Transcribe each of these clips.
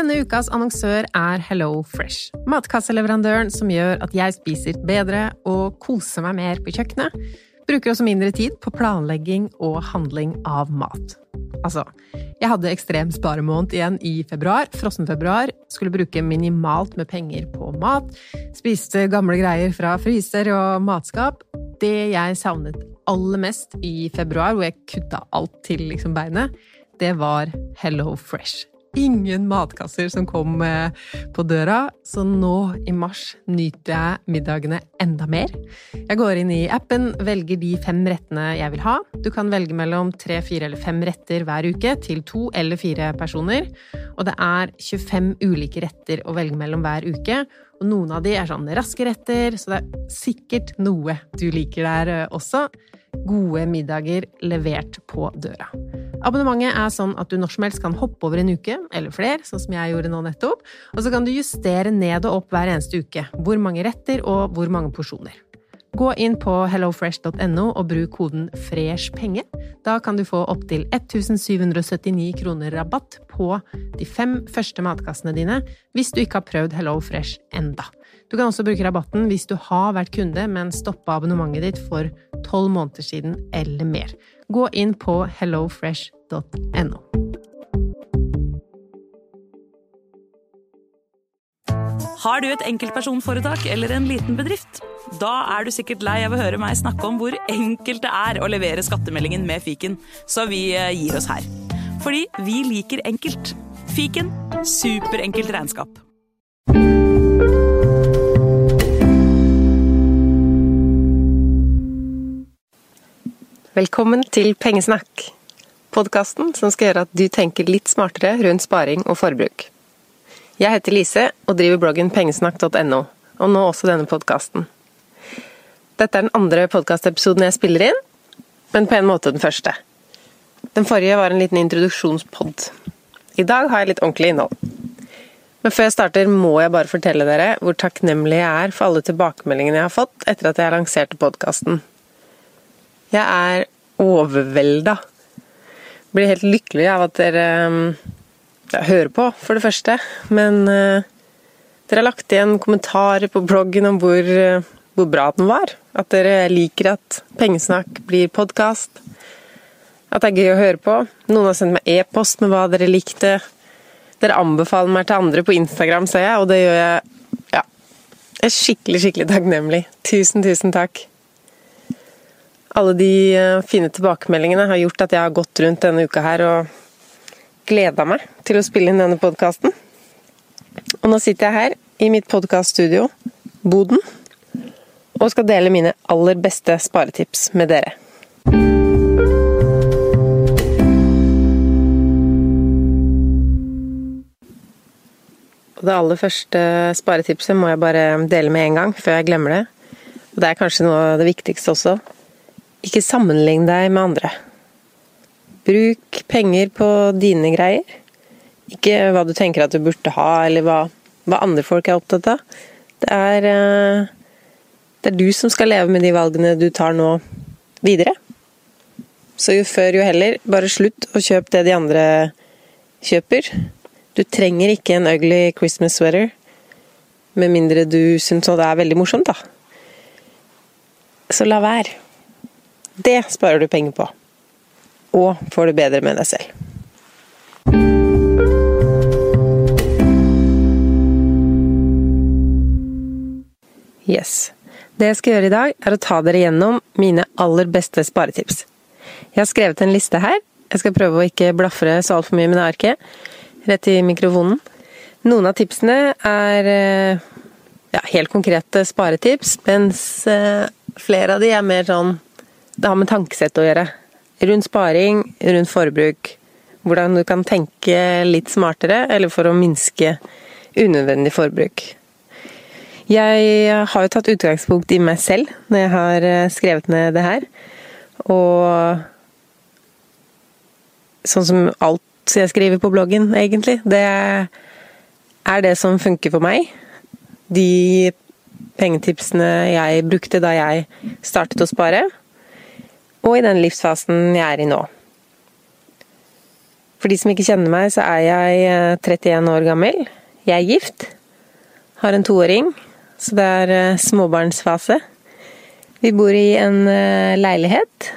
Denne ukas annonsør er Hello Fresh. Matkasseleverandøren som gjør at jeg spiser bedre og koser meg mer på kjøkkenet. Bruker også mindre tid på planlegging og handling av mat. Altså, jeg hadde ekstrem sparemåned igjen i februar, frossenfebruar. Skulle bruke minimalt med penger på mat. Spiste gamle greier fra fryser og matskap. Det jeg savnet aller mest i februar, hvor jeg kutta alt til liksom beinet, det var Hello Fresh ingen matkasser som kom eh, på døra, så nå i mars nyter jeg middagene enda mer. Jeg går inn i appen, velger de fem rettene jeg vil ha. Du kan velge mellom tre, fire eller fem retter hver uke til to eller fire personer. Og det er 25 ulike retter å velge mellom hver uke. Og noen av de er sånn raske retter, så det er sikkert noe du liker der eh, også. Gode middager levert på døra. Abonnementet er sånn at du når som helst kan hoppe over en uke, eller flere, sånn som jeg gjorde nå nettopp, og så kan du justere ned og opp hver eneste uke hvor mange retter og hvor mange porsjoner. Gå inn på hellofresh.no og bruk koden FRESHPENGE. Da kan du få opptil 1779 kroner rabatt på de fem første matkassene dine hvis du ikke har prøvd Hello Fresh enda. Du kan også bruke rabatten hvis du har vært kunde, men stoppa abonnementet ditt for tolv måneder siden eller mer. Gå inn på hellofresh.no. Har du et enkeltpersonforetak eller en liten bedrift? Da er du sikkert lei av å høre meg snakke om hvor enkelt det er å levere skattemeldingen med fiken, så vi eh, gir oss her. Fordi vi liker enkelt. Fiken superenkelt regnskap. Velkommen til Pengesnakk, podkasten som skal gjøre at du tenker litt smartere rundt sparing og forbruk. Jeg heter Lise og driver bloggen pengesnakk.no, og nå også denne podkasten. Dette er den andre podkastepisoden jeg spiller inn, men på en måte den første. Den forrige var en liten introduksjonspod. I dag har jeg litt ordentlig innhold. Men før jeg starter, må jeg bare fortelle dere hvor takknemlig jeg er for alle tilbakemeldingene jeg har fått etter at jeg lanserte podkasten. Jeg er overvelda. Blir helt lykkelig av at dere ja, hører på, for det første. Men uh, dere har lagt igjen kommentarer på bloggen om hvor, uh, hvor, bra den var. At dere liker at pengesnakk blir podkast. At det er gøy å høre på. Noen har sendt meg e-post med hva dere likte. Dere anbefaler meg til andre på Instagram, ser jeg, og det gjør jeg ja, er skikkelig, skikkelig takknemlig. Tusen, tusen takk. Alle de eh, fine tilbakemeldingene har gjort at jeg har gått rundt denne uka her og gleda meg til å spille inn denne podkasten. Og nå sitter jeg her i mitt podkaststudio, Boden, og skal dele mine aller beste sparetips med dere. Og det aller første sparetipset må jeg bare dele med en gang, før jeg glemmer det. Og det er kanskje noe av det viktigste også. Ikke sammenlign deg med andre. Bruk penger på dine greier. Ikke hva du tenker at du burde ha, eller hva, hva andre folk er opptatt av. Det er, eh, det er du som skal leve med de valgene du tar nå videre. Så jo før, jo heller. Bare slutt å kjøpe det de andre kjøper. Du trenger ikke en ugly Christmas sweater. Med mindre du syns det er veldig morsomt, da. Så la være. Det sparer du penger på. Og får det bedre med deg selv. Yes. Det jeg skal gjøre i dag, er å ta dere gjennom mine aller beste sparetips. Jeg har skrevet en liste her. Jeg skal prøve å ikke blafre så altfor mye med det arket rett i mikrofonen. Noen av tipsene er eh, ja, helt konkrete sparetips, mens eh, flere av de er mer sånn Det har med tankesett å gjøre. Rundt sparing, rundt forbruk. Hvordan du kan tenke litt smartere, eller for å minske unødvendig forbruk. Jeg har jo tatt utgangspunkt i meg selv når jeg har eh, skrevet ned det her. Og sånn som alt jeg skriver på bloggen, egentlig. Det er det som funker for meg. De pengetipsene jeg brukte da jeg startet å spare, og i den livsfasen jeg er i nå. For de som ikke kjenner meg, så er jeg 31 år gammel. Jeg er gift. Har en toåring, så det er småbarnsfase. Vi bor i en leilighet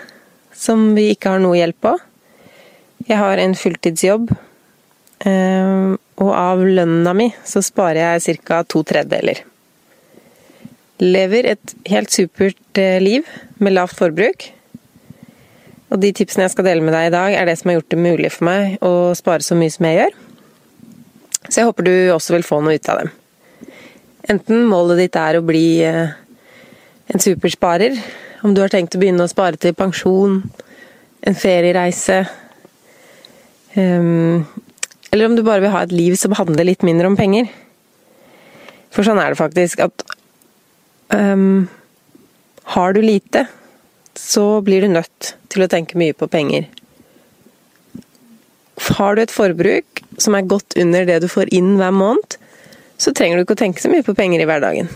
som vi ikke har noe hjelp på. Jeg har en fulltidsjobb, og av lønna mi så sparer jeg ca. to tredjedeler. Lever et helt supert liv med lavt forbruk. Og de tipsene jeg skal dele med deg i dag, er det som har gjort det mulig for meg å spare så mye som jeg gjør. Så jeg håper du også vil få noe ut av dem. Enten målet ditt er å bli en supersparer, om du har tenkt å begynne å spare til pensjon, en feriereise Eller om du bare vil ha et liv som handler litt mindre om penger. For sånn er det faktisk at um, Har du lite, så blir du nødt til å tenke mye på penger. Har du et forbruk som er godt under det du får inn hver måned, så trenger du ikke å tenke så mye på penger i hverdagen.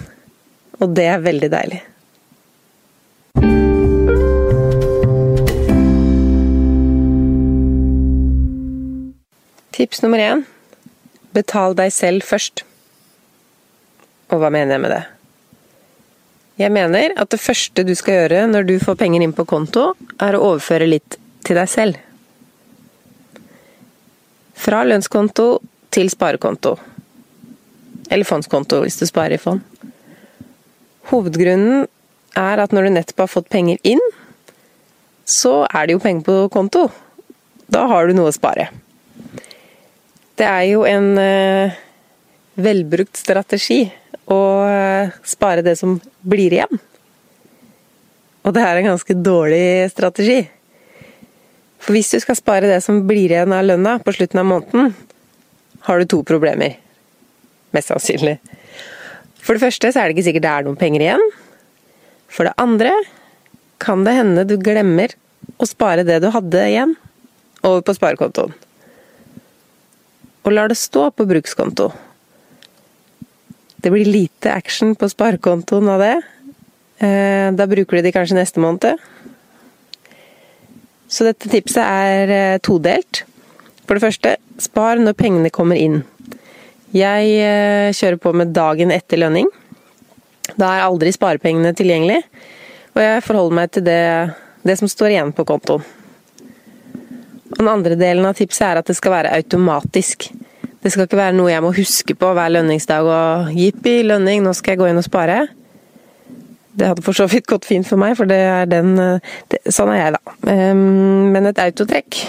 Og det er veldig deilig. Tips nummer én betal deg selv først. Og hva mener jeg med det? Jeg mener at det første du skal gjøre når du får penger inn på konto, er å overføre litt til deg selv. Fra lønnskonto til sparekonto. Eller fondskonto, hvis du sparer i fond. Hovedgrunnen er at når du nettopp har fått penger inn, så er det jo penger på konto. Da har du noe å spare. Det er jo en uh, velbrukt strategi å uh, spare det som blir igjen. Og det er en ganske dårlig strategi. For hvis du skal spare det som blir igjen av lønna på slutten av måneden, har du to problemer. Mest sannsynlig. For det første så er det ikke sikkert det er noen penger igjen. For det andre kan det hende du glemmer å spare det du hadde igjen, over på sparekontoen og lar det stå på brukskonto. Det blir lite action på sparekontoen av det. Eh, da bruker de de kanskje neste måned. Så dette tipset er eh, todelt. For det første, spar når pengene kommer inn. Jeg eh, kjører på med dagen etter lønning. Da er aldri sparepengene tilgjengelig, og jeg forholder meg til det, det som står igjen på kontoen. Den andre delen av tipset er at det skal være automatisk. Det skal ikke være noe jeg må huske på hver lønningsdag og jippi, lønning, nå skal jeg gå inn og spare. Det hadde for så vidt gått fint for meg, for det er den det, Sånn er jeg, da. Um, men et autotrekk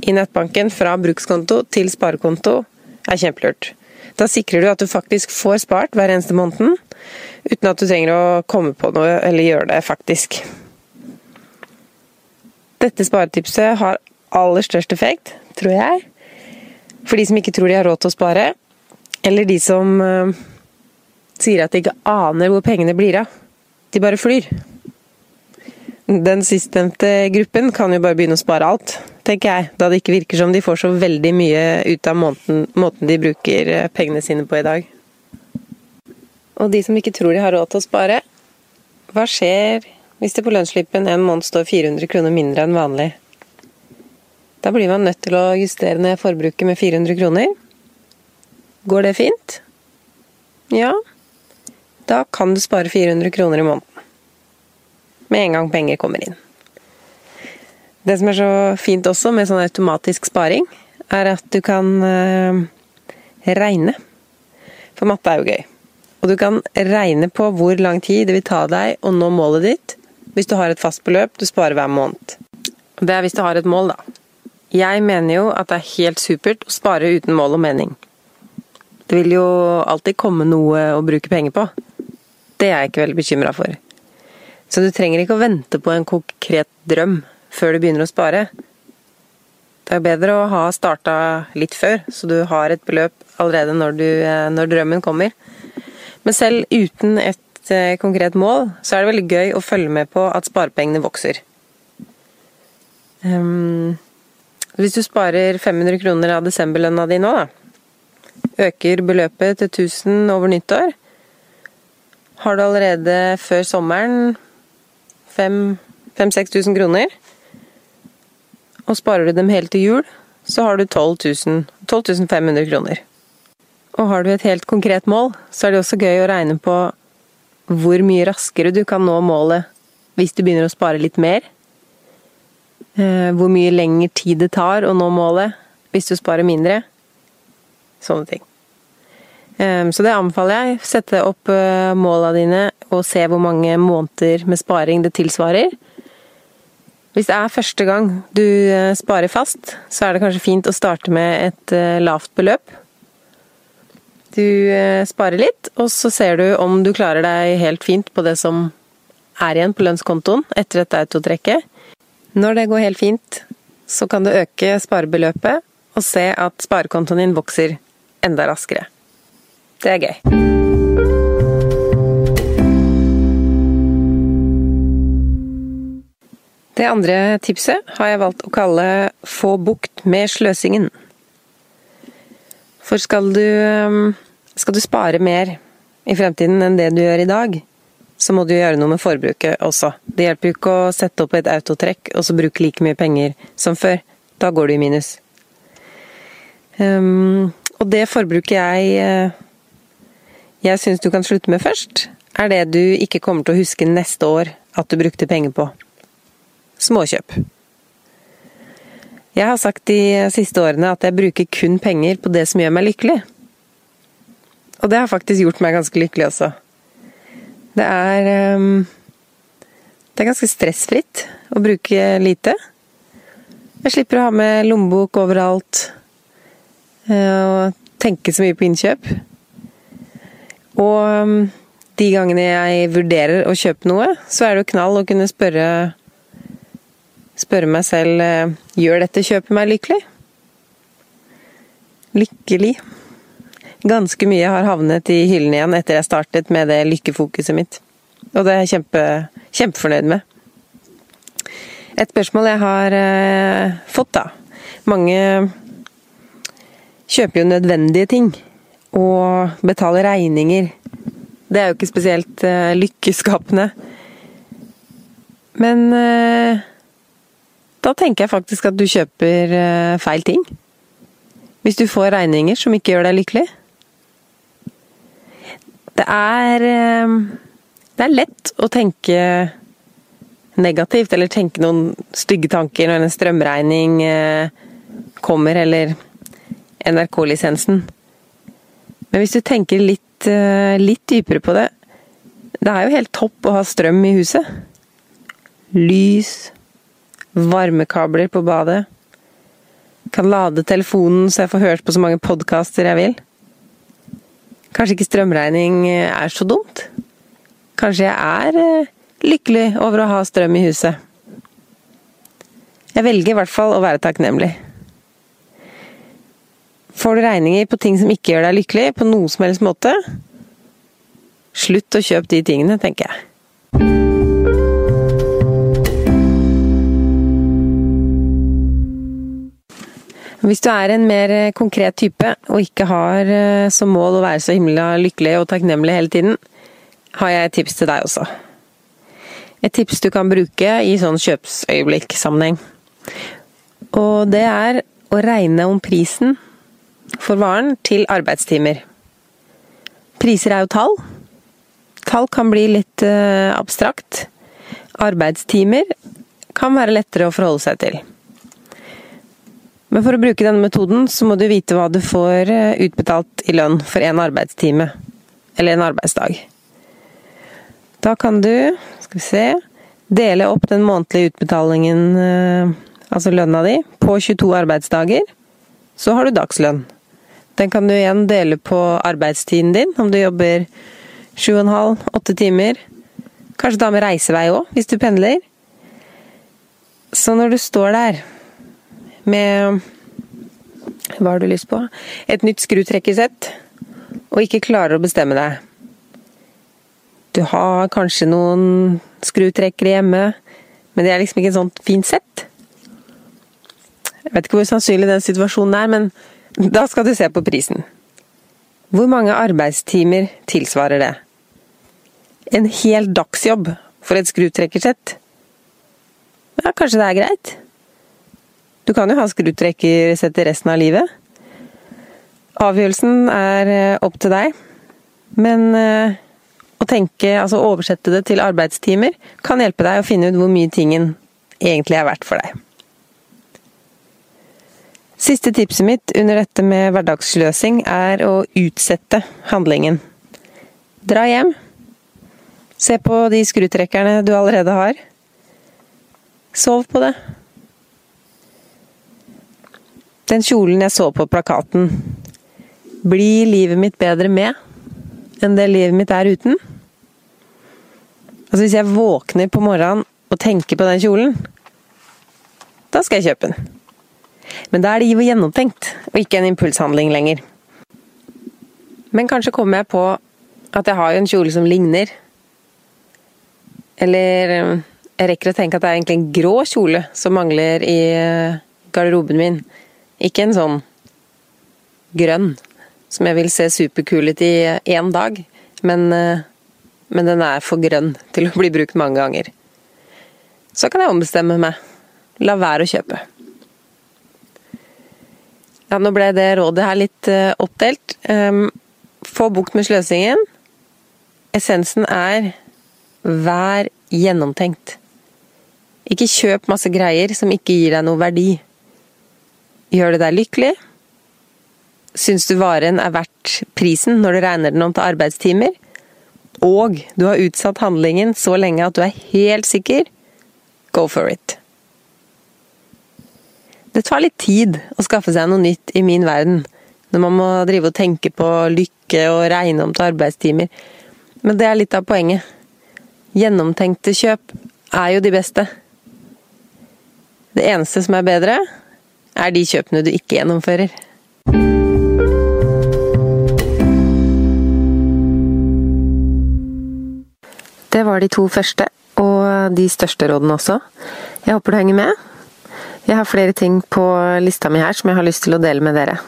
i nettbanken fra brukskonto til sparekonto er kjempelurt. Da sikrer du at du faktisk får spart hver eneste måneden, uten at du trenger å komme på noe eller gjøre det faktisk. Dette sparetipset har aller størst effekt, tror jeg, for de som ikke tror de har råd til å spare, eller de som uh, sier at de ikke aner hvor pengene blir av. De bare flyr. Den sistnevnte gruppen kan jo bare begynne å spare alt, tenker jeg, da det ikke virker som de får så veldig mye ut av måten, måten de bruker eh, pengene sine på i dag. Og de som ikke tror de har råd til å spare, hva skjer hvis det på lønnsslippen en måned står 400 kroner mindre enn vanlig? Da blir man nødt til å justere ned forbruket med 400 kroner. Går det fint? Ja, da kan du spare 400 kroner i måneden. Med en gang penger kommer inn. Det som er så fint også med sånn automatisk sparing, er at du kan eh, regne. For matte er jo gøy. Og du kan regne på hvor lang tid det vil ta deg å nå målet ditt hvis du har et fast beløp du sparer hver måned. Det er hvis du har et mål, da. Jeg mener jo at det er helt supert å spare uten mål og mening. Det vil jo alltid komme noe å bruke penger på. Det er jeg ikke veldig bekymra for. Så du trenger ikke å vente på en konkret drøm før du begynner å spare. Det er bedre å ha starta litt før, så du har et beløp allerede når, du, når drømmen kommer. Men selv uten et eh, konkret mål, så er det veldig gøy å følge med på at sparepengene vokser. Um, hvis du sparer 500 kroner av desemberlønna di nå, da, øker beløpet til 1000 over nyttår, har du allerede før sommeren 5000-6000 kroner, og sparer du dem helt til jul, så har du 12 12 500 kroner. Og har du et helt konkret mål, så er det også gøy å regne på hvor mye raskere du kan nå målet hvis du begynner å spare litt mer. Eh, hvor mye lengre tid det tar å nå målet hvis du sparer mindre. Sånne ting. Eh, så det anbefaler jeg. Sette opp eh, måla dine og se hvor mange måneder med sparing det tilsvarer. Hvis det er første gang du sparer fast, så er det kanskje fint å starte med et lavt beløp. Du sparer litt, og så ser du om du klarer deg helt fint på det som er igjen på lønnskontoen etter dette autotrekket. Når det går helt fint, så kan du øke sparebeløpet og se at sparekontoen din vokser enda raskere. Det er gøy. Det andre tipset har jeg valgt å kalle 'få bukt med sløsingen'. For skal du, skal du spare mer i fremtiden enn det du gjør i dag, så må du gjøre noe med forbruket også. Det hjelper jo ikke å sette opp et autotrekk og så bruke like mye penger som før. Da går du i minus. Um, og det forbruket jeg eh, jeg syns du kan slutte med først, er det du ikke kommer til å huske neste år at du brukte penger på. Småkjøp. Jeg har sagt de siste årene at jeg bruker kun penger på det som gjør meg lykkelig. Og det har faktisk gjort meg ganske lykkelig også. Det er um, Det er ganske stressfritt å bruke lite. Jeg slipper å ha med lommebok overalt eh, og tenke så mye på innkjøp. Og um, de gangene jeg vurderer å kjøpe noe, så er det jo knall å kunne spørre spørre meg selv eh, gjør dette kjøpet meg lykkelig? Lykkelig? Ganske mye har havnet i hyllen igjen etter jeg startet med det lykkefokuset mitt. Og det er jeg kjempe, kjempefornøyd med. Et spørsmål jeg har eh, fått, da. Mange kjøper jo nødvendige ting. Og betaler regninger. Det er jo ikke spesielt eh, lykkeskapende. Men eh, da tenker jeg faktisk at du kjøper eh, feil ting. Hvis du får regninger som ikke gjør deg lykkelig. Det er ehm, Det er lett å tenke negativt, eller tenke noen stygge tanker når en strømregning eh, kommer, eller NRK-lisensen. Men hvis du tenker litt, eh, litt dypere på det Det er jo helt topp å ha strøm i huset. Lys, varmekabler på badet. Kan lade telefonen så jeg får hørt på så mange podkaster jeg vil. Kanskje ikke strømregning er så dumt? Kanskje jeg er eh, lykkelig over å ha strøm i huset? Jeg velger i hvert fall å være takknemlig. Får du regninger på ting som ikke gjør deg lykkelig, på noen som helst måte, slutt å kjøpe de tingene, tenker jeg. Hvis du er en mer eh, konkret type, og ikke har eh, som mål å være så himla lykkelig og takknemlig hele tiden, har jeg et tips til deg også. Et tips du kan bruke i sånn kjøpsøyeblikk-sammenheng. Og det er å regne om prisen for varen til arbeidstimer. Priser er jo tall. Tall kan bli litt uh, abstrakt. Arbeidstimer kan være lettere å forholde seg til. Men for å bruke denne metoden, så må du vite hva du får eh, utbetalt i lønn for en arbeidstime. Eller en arbeidsdag. Da kan du, skal vi se, dele opp den månedlige utbetalingen, eh, altså lønna di, på 22 arbeidsdager. Så har du dagslønn. Den kan du igjen dele på arbeidstiden din, om du jobber 7,5-8 timer. Kanskje da med reisevei òg, hvis du pendler. Så når du står der med Hva har du lyst på? Et nytt skrutrekkersett, og ikke klarer å bestemme deg. Du har kanskje noen skrutrekkere hjemme, men det er liksom ikke et sånt fint sett. Jeg vet ikke hvor sannsynlig den situasjonen er, men da skal du se på prisen. Hvor mange arbeidstimer tilsvarer det? En hel dagsjobb for et skrutrekkersett? Ja, kanskje det er greit? Du kan jo ha skrutrekkersett resten av livet. Avgjørelsen er eh, opp til deg, men eh, å tenke, altså oversette det til arbeidstimer kan hjelpe deg å finne ut hvor mye tingen egentlig er verdt for deg. Siste tipset mitt under dette med hverdagsløsing er å utsette handlingen. Dra hjem. Se på de skrutrekkerne du allerede har. Sov på det. Den kjolen jeg så på plakaten. Blir livet mitt bedre med enn det livet mitt er uten? Altså Hvis jeg våkner på morgenen og tenker på den kjolen, da skal jeg kjøpe den. Men da er det livet gjennomtenkt, og ikke en impulshandling lenger. Men kanskje kommer jeg på at jeg har jo en kjole som ligner. Eller eh, jeg rekker å tenke at det er egentlig en grå kjole som mangler i eh, garderoben min. Ikke en sånn grønn, som jeg vil se superkul ut i én dag. Men, eh, men den er for grønn til å bli brukt mange ganger. Så kan jeg ombestemme meg. La være å kjøpe. Ja, nå ble det rådet her litt uh, oppdelt. Um, få bukt med sløsingen. Essensen er vær gjennomtenkt. Ikke kjøp masse greier som ikke gir deg noe verdi. Gjør det deg lykkelig? Syns du varen er verdt prisen når du regner den om til arbeidstimer? Og du har utsatt handlingen så lenge at du er helt sikker? Go for it. Det tar litt tid å skaffe seg noe nytt i min verden, når man må drive og tenke på lykke og regne om til arbeidstimer. Men det er litt av poenget. Gjennomtenkte kjøp er jo de beste. Det eneste som er bedre, er de kjøpene du ikke gjennomfører. Det var de to første, og de største rådene også. Jeg håper du henger med. Jeg har flere ting på lista mi her som jeg har lyst til å dele med dere.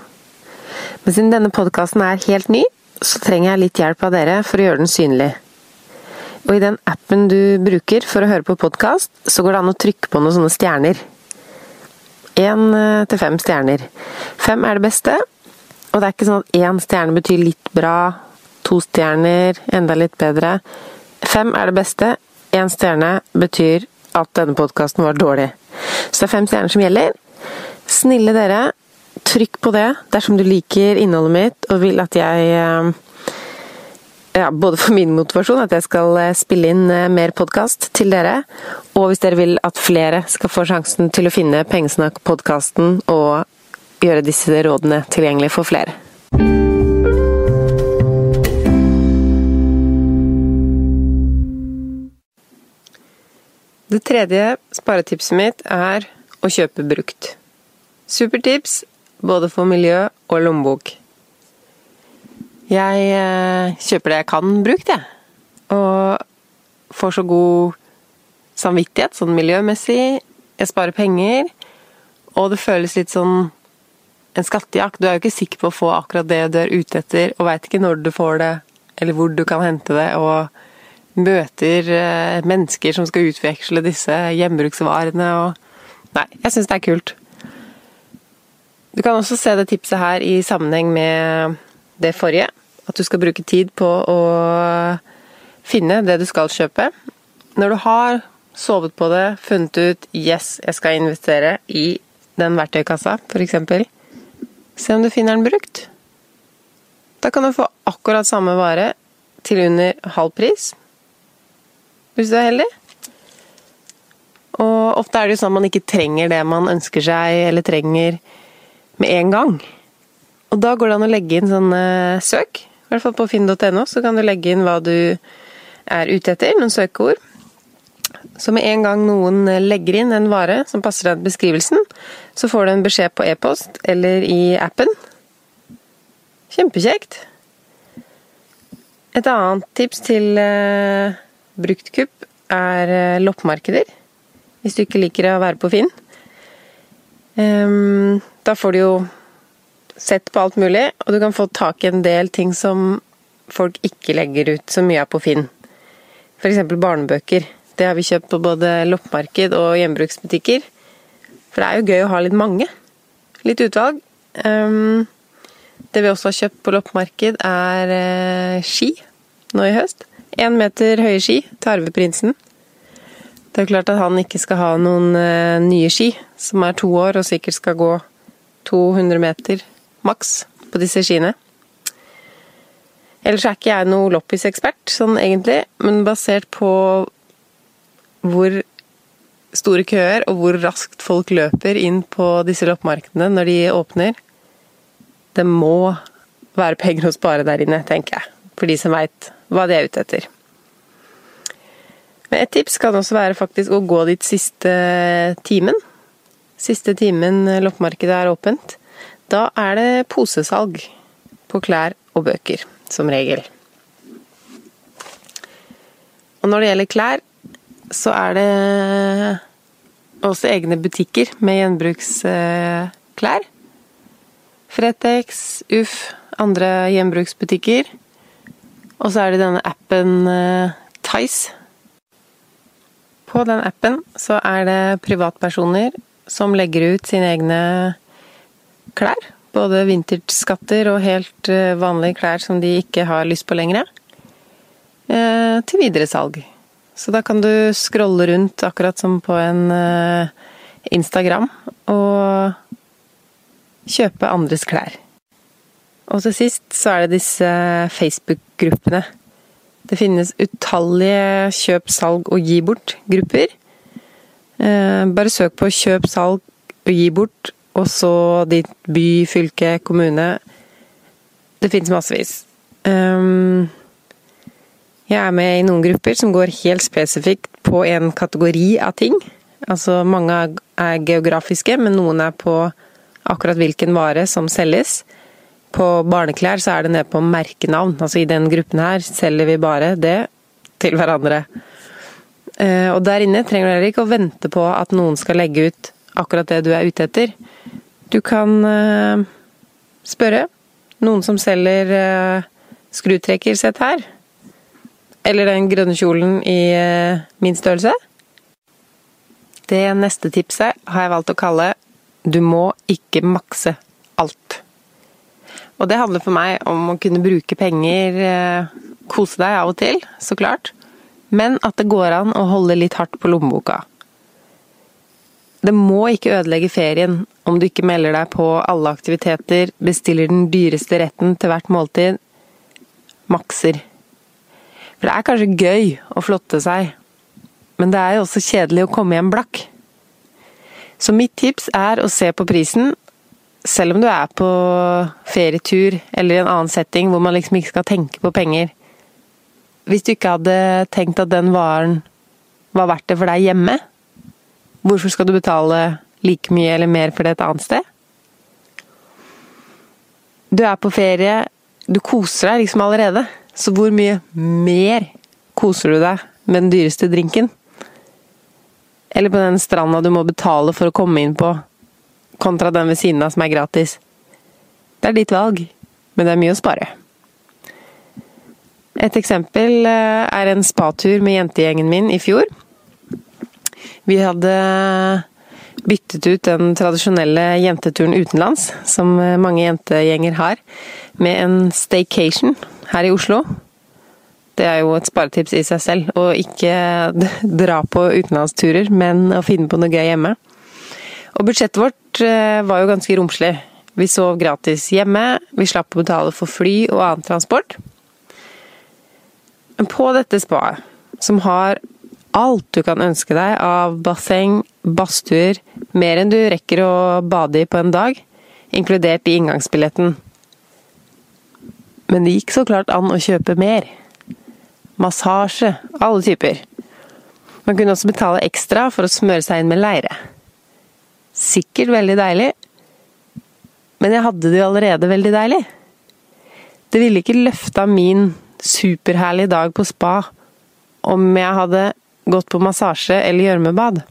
Men siden denne podkasten er helt ny, så trenger jeg litt hjelp av dere for å gjøre den synlig. Og i den appen du bruker for å høre på podkast, så går det an å trykke på noen sånne stjerner. Én eh, til fem stjerner. Fem er det beste, og det er ikke sånn at én stjerne betyr litt bra, to stjerner enda litt bedre. Fem er det beste, én stjerne betyr at denne podkasten var dårlig. Så det er fem stjerner som gjelder. Snille dere, trykk på det dersom du liker innholdet mitt og vil at jeg eh, ja, både for min motivasjon, at jeg skal eh, spille inn eh, mer podkast til dere, og hvis dere vil at flere skal få sjansen til å finne Pengesnakk-podkasten og gjøre disse rådene tilgjengelig for flere. Det tredje sparetipset mitt er å kjøpe brukt. Supertips både for miljø og lommebok. Jeg eh, kjøper det jeg kan brukt, jeg. Og får så god samvittighet sånn miljømessig. Jeg sparer penger. Og det føles litt sånn en skattejakt. Du er jo ikke sikker på å få akkurat det du er ute etter, og veit ikke når du får det, eller hvor du kan hente det. og møter eh, mennesker som skal utveksle disse hjemmebruksvarene og Nei, jeg syns det er kult. Du kan også se det tipset her i sammenheng med det forrige. At du skal bruke tid på å finne det du skal kjøpe. Når du har sovet på det, funnet ut 'yes, jeg skal investere i den verktøykassa', f.eks. Se om du finner den brukt. Da kan du få akkurat samme vare til under halv pris hvis du er heldig. Og ofte er det jo sånn at man ikke trenger det man ønsker seg, eller trenger med en gang. Og da går det an å legge inn sånne søk. I hvert fall på finn.no så kan du legge inn hva du er ute etter, noen søkeord. Så med en gang noen legger inn en vare som passer deg beskrivelsen, så får du en beskjed på e-post eller i appen. Kjempekjekt. Et annet tips til uh, Bruktkupp er uh, loppemarkeder, hvis du ikke liker å være på Finn. Um, da får du jo sett på alt mulig, og du kan få tak i en del ting som folk ikke legger ut så mye av på Finn. F.eks. barnebøker. Det har vi kjøpt på både loppemarked og hjemmebruksbutikker. For det er jo gøy å ha litt mange. Litt utvalg. Um, det vi også har kjøpt på loppemarked, er uh, ski nå i høst. Én meter høye ski til arveprinsen. Det er jo klart at han ikke skal ha noen uh, nye ski, som er to år og sikkert skal gå 200 meter maks på disse skiene. Ellers er ikke jeg noe loppisekspert, sånn egentlig, men basert på hvor store køer og hvor raskt folk løper inn på disse loppemarkedene når de åpner Det må være penger å spare der inne, tenker jeg, for de som veit hva de er ute etter. Men et tips kan også være faktisk å gå dit siste timen. Siste timen loppemarkedet er åpent. Da er det posesalg på klær og bøker som regel. Og når det gjelder klær, så er det også egne butikker med gjenbruksklær. Fretex, Uff, andre gjenbruksbutikker. Og så er det denne appen eh, Tice. På den appen så er det privatpersoner som legger ut sine egne klær både vintage-skatter og helt eh, vanlige klær som de ikke har lyst på lenger, eh, til videresalg. Så da kan du scrolle rundt akkurat som på en eh, Instagram og kjøpe andres klær. Og til sist så er det disse Facebook-gruppene. Det finnes utallige kjøp, salg og gi bort-grupper. Bare søk på kjøp, salg og gi bort og så ditt by, fylke, kommune. Det fins massevis. Um, jeg er med i noen grupper som går helt spesifikt på en kategori av ting. Altså mange er geografiske, men noen er på akkurat hvilken vare som selges. På barneklær så er det nede på merkenavn. Altså i den gruppen her selger vi bare det til hverandre. Eh, og der inne trenger dere ikke å vente på at noen skal legge ut akkurat det du er ute etter. Du kan uh, spørre noen som selger uh, skrutrekkersett her. Eller den grønne kjolen i uh, min størrelse. Det neste tipset har jeg valgt å kalle 'du må ikke makse alt'. Og det handler for meg om å kunne bruke penger, kose deg av og til, så klart, men at det går an å holde litt hardt på lommeboka. Det må ikke ødelegge ferien om du ikke melder deg på alle aktiviteter, bestiller den dyreste retten til hvert måltid. Makser. For det er kanskje gøy å flotte seg, men det er jo også kjedelig å komme hjem blakk. Så mitt tips er å se på prisen, selv om du er på ferietur eller i en annen setting hvor man liksom ikke skal tenke på penger. Hvis du ikke hadde tenkt at den varen var verdt det for deg hjemme, Hvorfor skal du betale like mye eller mer for det et annet sted? Du er på ferie, du koser deg liksom allerede. Så hvor mye mer koser du deg med den dyreste drinken? Eller på den stranda du må betale for å komme inn på, kontra den ved siden av som er gratis? Det er ditt valg, men det er mye å spare. Et eksempel eh, er en spatur med jentegjengen min i fjor. Vi hadde byttet ut den tradisjonelle jenteturen utenlands, som mange jentegjenger har, med en staycation her i Oslo. Det er jo et sparetips i seg selv, å ikke dra på utenlandsturer, men å finne på noe gøy hjemme. Og budsjettet vårt eh, var jo ganske romslig. Vi sov gratis hjemme, vi slapp å betale for fly og annen transport. Men på dette spaet, som har alt du kan ønske deg av basseng, badstuer, mer enn du rekker å bade i på en dag, inkludert i inngangsbilletten. Men det gikk så klart an å kjøpe mer. Massasje, alle typer. Man kunne også betale ekstra for å smøre seg inn med leire. Sikkert veldig deilig, men jeg hadde det jo allerede veldig deilig. Det ville ikke løfta min superherlige dag på spa om jeg hadde gått på massasje eller gjørmebad.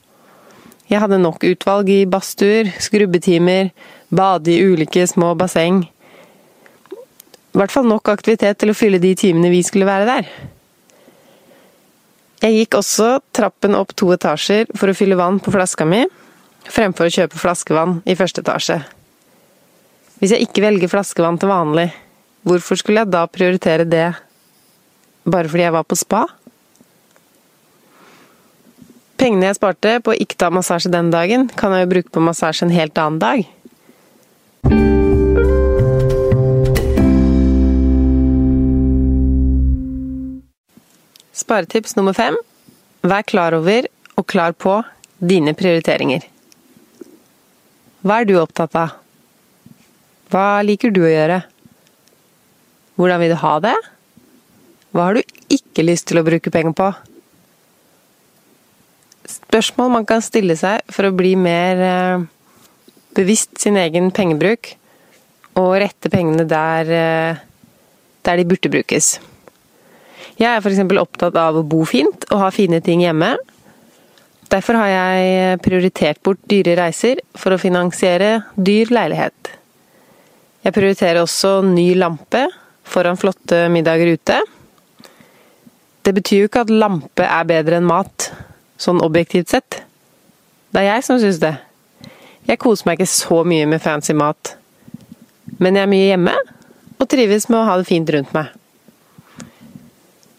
Jeg hadde nok utvalg i badstuer, skrubbetimer, bade i ulike små basseng. I hvert fall nok aktivitet til å fylle de timene vi skulle være der. Jeg gikk også trappen opp to etasjer for å fylle vann på flaska mi. fremfor å kjøpe flaskevann i første etasje. Hvis jeg ikke velger flaskevann til vanlig, hvorfor skulle jeg da prioritere det bare fordi jeg var på spa? Pengene jeg sparte på ikke ta massasje den dagen, kan jeg jo bruke på massasje en helt annen dag. Sparetips nummer fem Vær klar over og klar på dine prioriteringer. Hva er du opptatt av? Hva liker du å gjøre? Hvordan vil du ha det? Hva har du ikke lyst til å bruke penger på? Spørsmål man kan stille seg for å bli mer eh, bevisst sin egen pengebruk, og rette pengene der, eh, der de burde brukes. Jeg er f.eks. opptatt av å bo fint og ha fine ting hjemme. Derfor har jeg prioritert bort dyre reiser for å finansiere dyr leilighet. Jeg prioriterer også ny lampe foran flotte middager ute. Det betyr jo ikke at lampe er bedre enn mat, sånn objektivt sett. Det er jeg som syns det. Jeg koser meg ikke så mye med fancy mat. Men jeg er mye hjemme, og trives med å ha det fint rundt meg.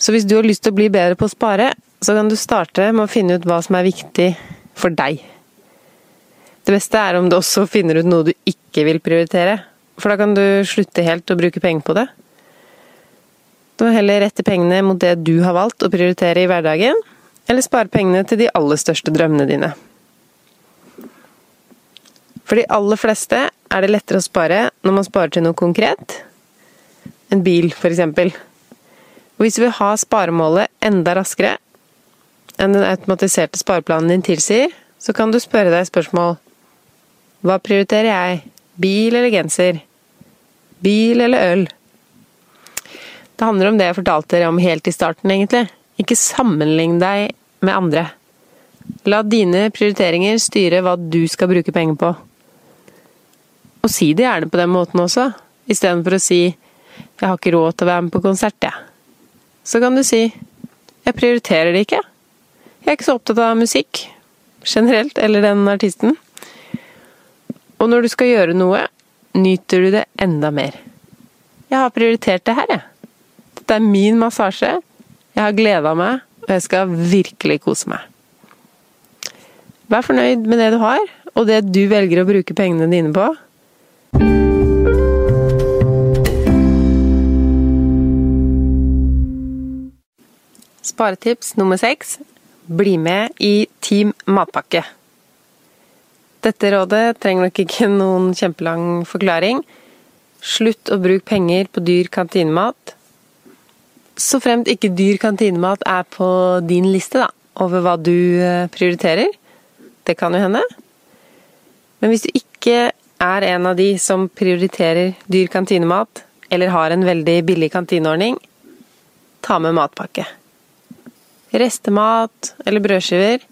Så hvis du har lyst til å bli bedre på å spare, så kan du starte med å finne ut hva som er viktig for deg. Det beste er om du også finner ut noe du ikke vil prioritere, for da kan du slutte helt å bruke penger på det. Du må heller rette pengene mot det du har valgt å prioritere i hverdagen, eller spare pengene til de aller største drømmene dine. For de aller fleste er det lettere å spare når man sparer til noe konkret. En bil, eksempel. Hvis du vil ha sparemålet enda raskere enn den automatiserte spareplanen din tilsier, så kan du spørre deg spørsmål Hva prioriterer jeg? Bil eller genser? Bil eller øl? Det handler om det jeg fortalte dere om helt i starten, egentlig. Ikke sammenlign deg med andre. La dine prioriteringer styre hva du skal bruke penger på. Og si det gjerne på den måten også, istedenfor å si 'jeg har ikke råd til å være med på konsert', jeg så kan du si 'jeg prioriterer det ikke'. Jeg er ikke så opptatt av musikk generelt, eller den artisten. Og når du skal gjøre noe, nyter du det enda mer. Jeg har prioritert det her, jeg. Dette er min massasje. Jeg har gleda meg, og jeg skal virkelig kose meg. Vær fornøyd med det du har, og det du velger å bruke pengene dine på. Sparetips nummer seks bli med i Team Matpakke. Dette rådet trenger nok ikke noen kjempelang forklaring. Slutt å bruke penger på dyr kantinemat. Så fremt ikke dyr kantinemat er på din liste da, over hva du eh, prioriterer. Det kan jo hende. Men hvis du ikke er en av de som prioriterer dyr kantinemat, eller har en veldig billig kantineordning, ta med matpakke. Restemat eller brødskiver.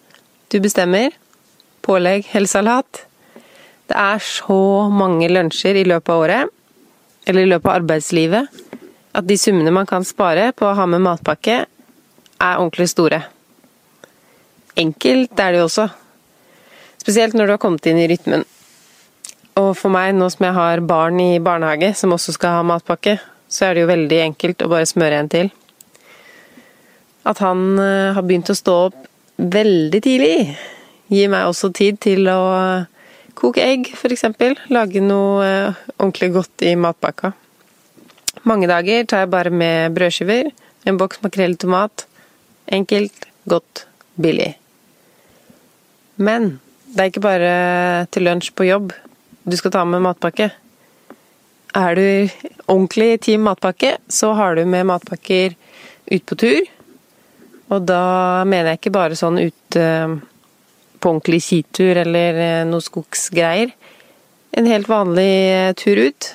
Du bestemmer. Pålegg eller salat. Det er så mange lunsjer i løpet av året, eller i løpet av arbeidslivet, at de summene man kan spare på å ha med matpakke, er ordentlig store. Enkelt er det jo også. Spesielt når du har kommet inn i rytmen. Og for meg, nå som jeg har barn i barnehage som også skal ha matpakke, så er det jo veldig enkelt å bare smøre en til. At han eh, har begynt å stå opp veldig tidlig, gir meg også tid til å koke egg, f.eks. Lage noe eh, ordentlig godt i matpakka. Mange dager tar jeg bare med brødskiver, en boks makrell i tomat. Enkelt, godt, billig. Men det er ikke bare til lunsj på jobb du skal ta med matpakke. Er du ordentlig Team Matpakke, så har du med matpakker ut på tur og da mener jeg ikke bare sånn ute på ordentlig skitur eller eh, noe skogsgreier. En helt vanlig eh, tur ut.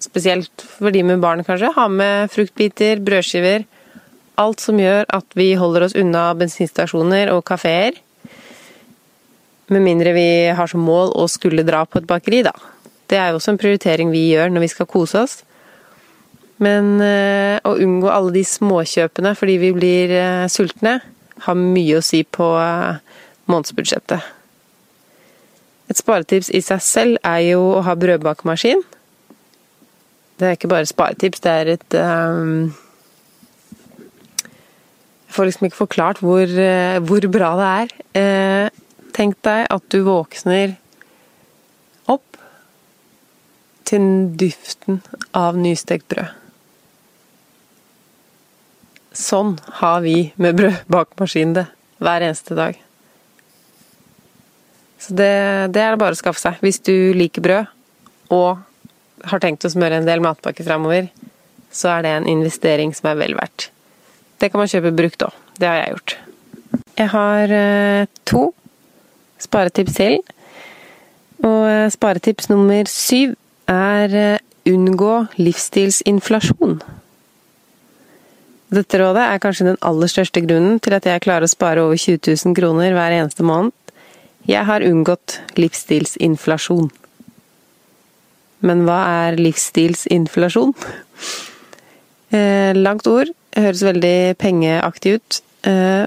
Spesielt for de med barn, kanskje. Ha med fruktbiter, brødskiver. Alt som gjør at vi holder oss unna bensinstasjoner og kafeer. Med mindre vi har som mål å skulle dra på et bakeri, da. Det er jo også en prioritering vi gjør når vi skal kose oss. Men eh, å unngå alle de småkjøpene fordi vi blir eh, sultne, har mye å si på eh, månedsbudsjettet. Et sparetips i seg selv er jo å ha brødbakemaskin. Det er ikke bare sparetips, det er et um, Jeg får liksom ikke forklart hvor, uh, hvor bra det er. Uh, tenk deg at du våkner opp til duften av nystekt brød. Sånn har vi med brødbakemaskin det hver eneste dag. Så det, det, er det bare å skaffe seg. Hvis du liker brød, og har tenkt å smøre en del matpakker framover, så er det en investering som er vel verdt. Det kan man kjøpe brukt òg. Det har jeg gjort. Jeg har eh, to sparetips til. Og eh, sparetips nummer syv er eh, unngå livsstilsinflasjon. Dette rådet er kanskje den aller største grunnen til at jeg klarer å spare over 20 000 kroner hver eneste måned. Jeg har unngått livsstilsinflasjon. Men hva er livsstilsinflasjon? Eh, langt ord. Høres veldig pengeaktig ut. Eh,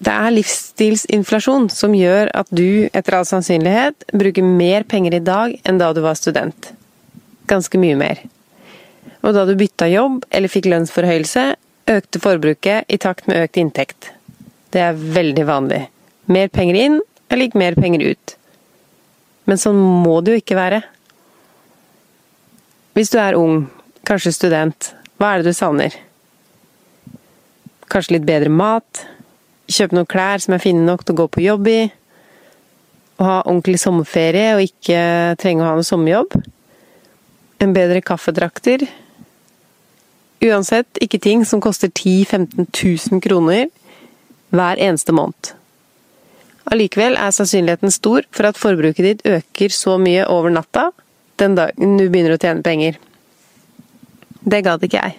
det er livsstilsinflasjon som gjør at du, etter all sannsynlighet, bruker mer penger i dag enn da du var student. Ganske mye mer. Og da du bytta jobb eller fikk lønnsforhøyelse, økte forbruket i takt med økt inntekt. Det er veldig vanlig. Mer penger inn er lik mer penger ut. Men sånn må det jo ikke være. Hvis du er ung, kanskje student, hva er det du savner? Kanskje litt bedre mat? Kjøpe noen klær som er fine nok til å gå på jobb i? Å ha ordentlig sommerferie og ikke trenge å ha noe sommerjobb? En bedre kaffedrakter? Uansett ikke ting som koster 10 000-15 000 kroner hver eneste måned. Allikevel er sannsynligheten stor for at forbruket ditt øker så mye over natta den dagen du begynner å tjene penger. Det gadd ikke jeg.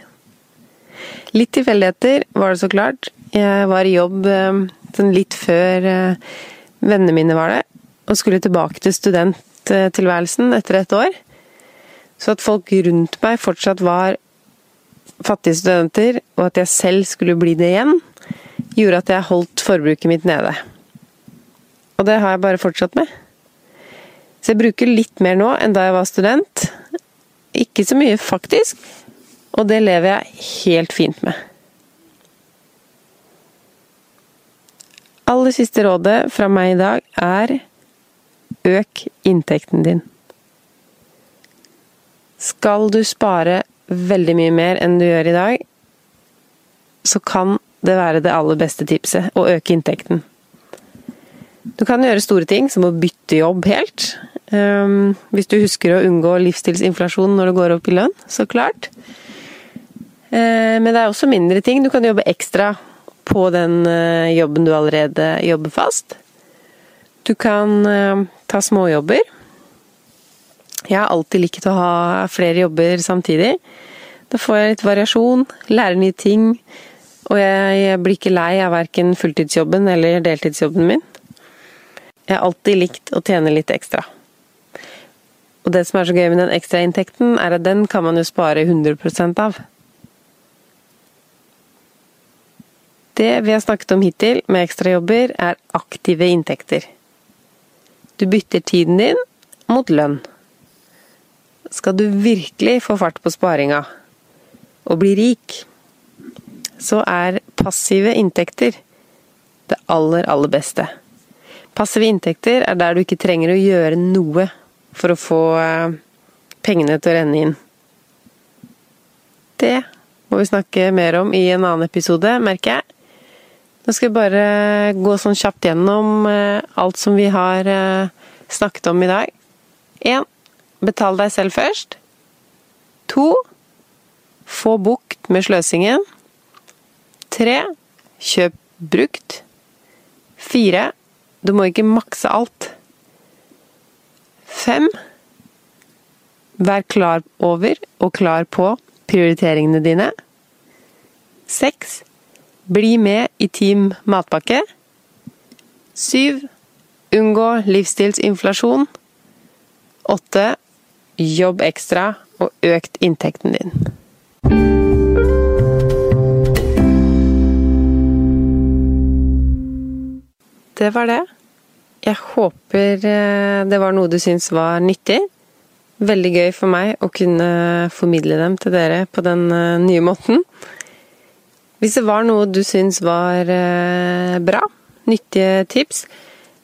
Litt tilfeldigheter var det så klart. Jeg var i jobb eh, sånn litt før eh, vennene mine var det, og skulle tilbake til studenttilværelsen etter et år. Så at folk rundt meg fortsatt var fattige studenter, og at jeg selv skulle bli det igjen, gjorde at jeg holdt forbruket mitt nede. Og det har jeg bare fortsatt med. Så jeg bruker litt mer nå enn da jeg var student. Ikke så mye, faktisk. Og det lever jeg helt fint med. Aller siste rådet fra meg i dag er øk inntekten din. Skal du spare veldig mye mer enn du gjør i dag, så kan det være det aller beste tipset å øke inntekten. Du kan gjøre store ting, som å bytte jobb helt. Um, hvis du husker å unngå livsstilsinflasjon når du går opp i lønn, så klart. Uh, men det er også mindre ting. Du kan jobbe ekstra på den uh, jobben du allerede jobber fast. Du kan uh, ta småjobber. Jeg har alltid likt å ha flere jobber samtidig. Da får jeg litt variasjon, lærer nye ting, og jeg blir ikke lei av verken fulltidsjobben eller deltidsjobben min. Jeg har alltid likt å tjene litt ekstra. Og det som er så gøy med den ekstrainntekten, er at den kan man jo spare 100% av. Det vi har snakket om hittil med ekstrajobber, er aktive inntekter. Du bytter tiden din mot lønn. Skal du virkelig få fart på sparinga og bli rik, så er passive inntekter det aller, aller beste. Passive inntekter er der du ikke trenger å gjøre noe for å få eh, pengene til å renne inn. Det må vi snakke mer om i en annen episode, merker jeg. Nå skal vi bare gå sånn kjapt gjennom eh, alt som vi har eh, snakket om i dag. 1. Betal deg selv først. 2. Få bukt med sløsingen. 3. Kjøp brukt. 4. Du må ikke makse alt. Fem. Vær klar over og klar på prioriteringene dine. Seks. Bli med i Team Matpakke. Syv. Unngå livsstilsinflasjon. Åtte. Jobb ekstra og økt inntekten din. Det var det. Jeg håper eh, det var noe du syns var nyttig. Veldig gøy for meg å kunne formidle dem til dere på den eh, nye måten. Hvis det var noe du syns var eh, bra, nyttige tips,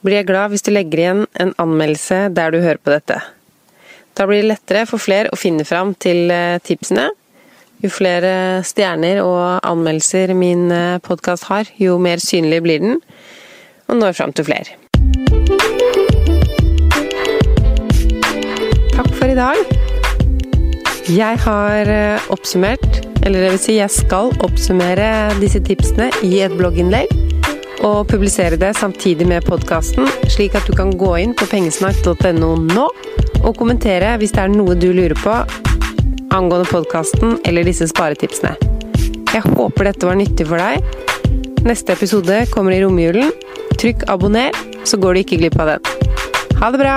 blir jeg glad hvis du legger igjen en anmeldelse der du hører på dette. Da blir det lettere for flere å finne fram til tipsene. Jo flere stjerner og anmeldelser min podkast har, jo mer synlig blir den, og når fram til flere. Takk for i dag. Jeg har eh, oppsummert, eller det vil si jeg skal oppsummere disse tipsene i et blogginnlegg og publisere det samtidig med podkasten, slik at du kan gå inn på pengesnakk.no nå og kommentere hvis det er noe du lurer på angående podkasten eller disse sparetipsene. Jeg håper dette var nyttig for deg. Neste episode kommer i romjulen. Trykk abonner, så går du ikke glipp av den. Ha det bra!